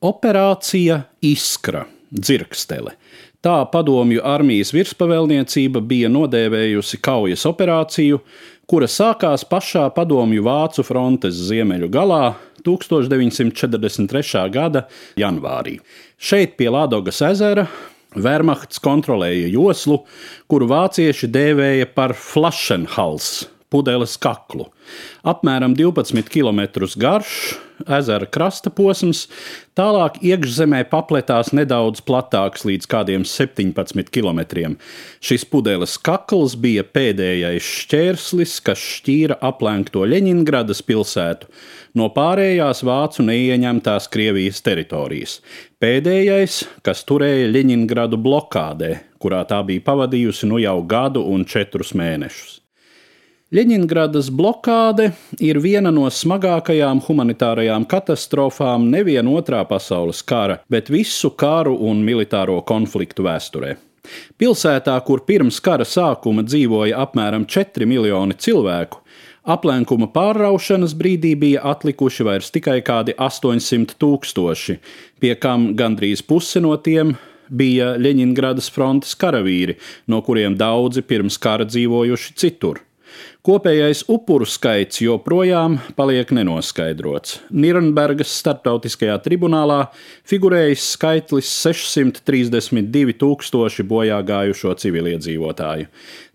Operācija Iskra dzirkstele. Tā padomju armijas virspavēlniecība bija nodēvējusi kaujas operāciju, kura sākās pašā padomju vācu frontes ziemeļu galā 1943. gada janvārī. Šeit pie Lādogas ezera Wehrmachts kontrolēja joslu, kuru vācieši dēvēja par Flašenhals pudeles kaklu. Apmēram 12 km garš, ezera krasta posms, tālāk iekšzemē papletās nedaudz platāks līdz kādiem 17 km. Šis pudeles kakls bija pēdējais šķērslis, kas šķīra aplenkto Leņņģeradas pilsētu no pārējās vācu neieņemtās Krievijas teritorijas. Pēdējais, kas turēja Leņņģeradu blokādē, kurā tā bija pavadījusi nu jau gadu un četrus mēnešus. Ļeņingradas blokāde ir viena no smagākajām humanitārajām katastrofām nevien otrā pasaules kara, bet visu karu un militāro konfliktu vēsturē. Pilsētā, kur pirms kara sākuma dzīvoja apmēram 4 miljoni cilvēku, aplenkuma pārraušanas brīdī bija atlikuši vairs tikai kādi 800 tūkstoši, pie kam gandrīz puse no tiem bija Ļeņingradas frontes karavīri, no kuriem daudzi pirms kara dzīvojuši citur. Kopējais upuru skaits joprojām paliek nenoskaidrots. Nīrnbergas starptautiskajā tribunālā figurējis skaitlis 632 tūkstoši bojā gājušo civiliedzīvotāju.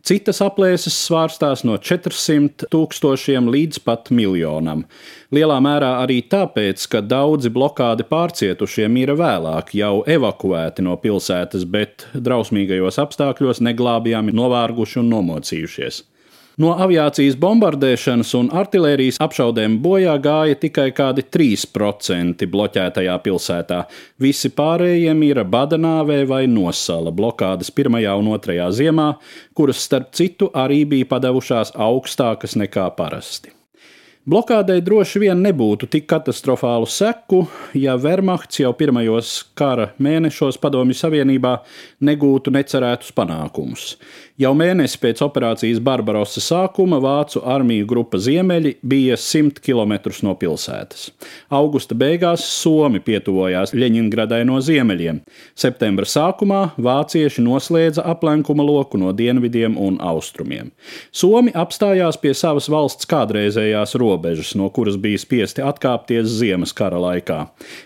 Citas aplēses svārstās no 400 tūkstošiem līdz pat miljonam. Lielā mērā arī tāpēc, ka daudzi blokādi pārcietušie mira vēlāk, jau evakuēti no pilsētas, bet drausmīgajos apstākļos neglābjami novārguši un nomocījušies. No aviācijas bombardēšanas un artērijas apšaudēm bojā gāja tikai kādi 3% bloķētajā pilsētā. Visi pārējie mira badanāvē vai nosala blokādes pirmajā un otrajā ziemā, kuras starp citu arī bija padevušās augstākas nekā parasti. Blokādei droši vien nebūtu tik katastrofālu seku, ja Wehrmachts jau pirmajos kara mēnešos Padomju Savienībā negūtu necerētus panākumus. Jau mēnesi pēc operācijas Barbarosa sākuma vācu armiju grupa Ziemeļi bija 100 km no pilsētas. Augusta beigās Somi pietuvojās Ļeņingradai no ziemeļiem. Septembra sākumā vācieši noslēdza aplenkuma loku no dienvidiem un austrumiem. Somi apstājās pie savas valsts kādreizējās robežas, no kuras bija spiesti atkāpties ziemas kara laikā.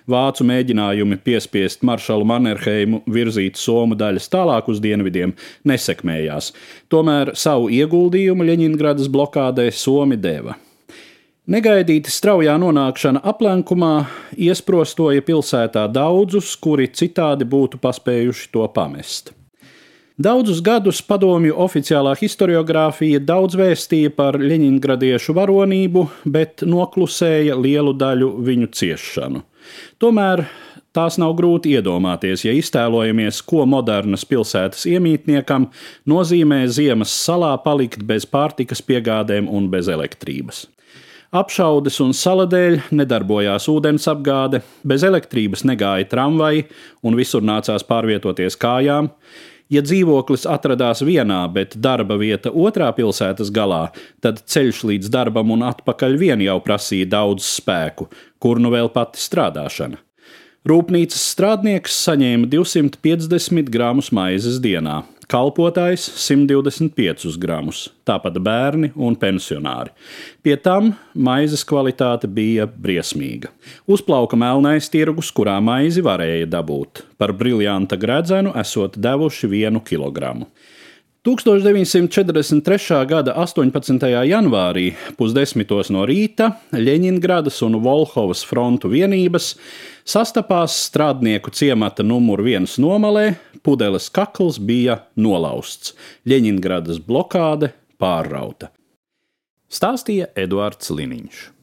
Vācu mēģinājumi piespiest maršalu Mannerheimu virzīt Somu daļas tālāk uz dienvidiem nesekmējās. Tomēr savu ieguldījumu Ļeņingradas blokādē Somi deva. Negaidīta straujā nonākšana aplenkumā iesprostoja pilsētā daudzus, kuri citādi būtu paspējuši to pamest. Daudzus gadus padomju oficiālā historiografija daudz vēstīja par Ļeņingradiešu varonību, bet noklusēja lielu daļu viņu ciešanu. Tomēr Tās nav grūti iedomāties, ja iztēlojamies, ko modernas pilsētas iemītniekam nozīmē ziemas salā palikt bez pārtikas piegādēm un bez elektrības. Apšaudes un sala dēļ nedarbojās ūdens apgāde, bez elektrības negāja tramvaji un visur nācās pārvietoties kājām. Ja dzīvoklis atradās vienā, bet darba vieta otrā pilsētas galā, tad ceļš līdz darbam un atpakaļ vien jau prasīja daudz spēku, kur nu vēl pati strādāšana. Rūpnīcas strādnieks saņēma 250 gramus maizes dienā, kalpotājs 125 gramus, tāpat bērni un pensionāri. Pie tam maizes kvalitāte bija briesmīga. Uzplauka melnais tirgus, kurā maizi varēja dabūt. Par briljanta gredzenu esot devuši vienu kilogramu. 1943. gada 18. janvārī pusdesmitos no rīta Ļeņingradas un Volhovas frontu vienības sastapās strādnieku ciemata numur viens nomalē, pudeles kakls bija nolausts, Ļeņingradas blokāde pārrauta. Stāstīja Eduards Liniņš.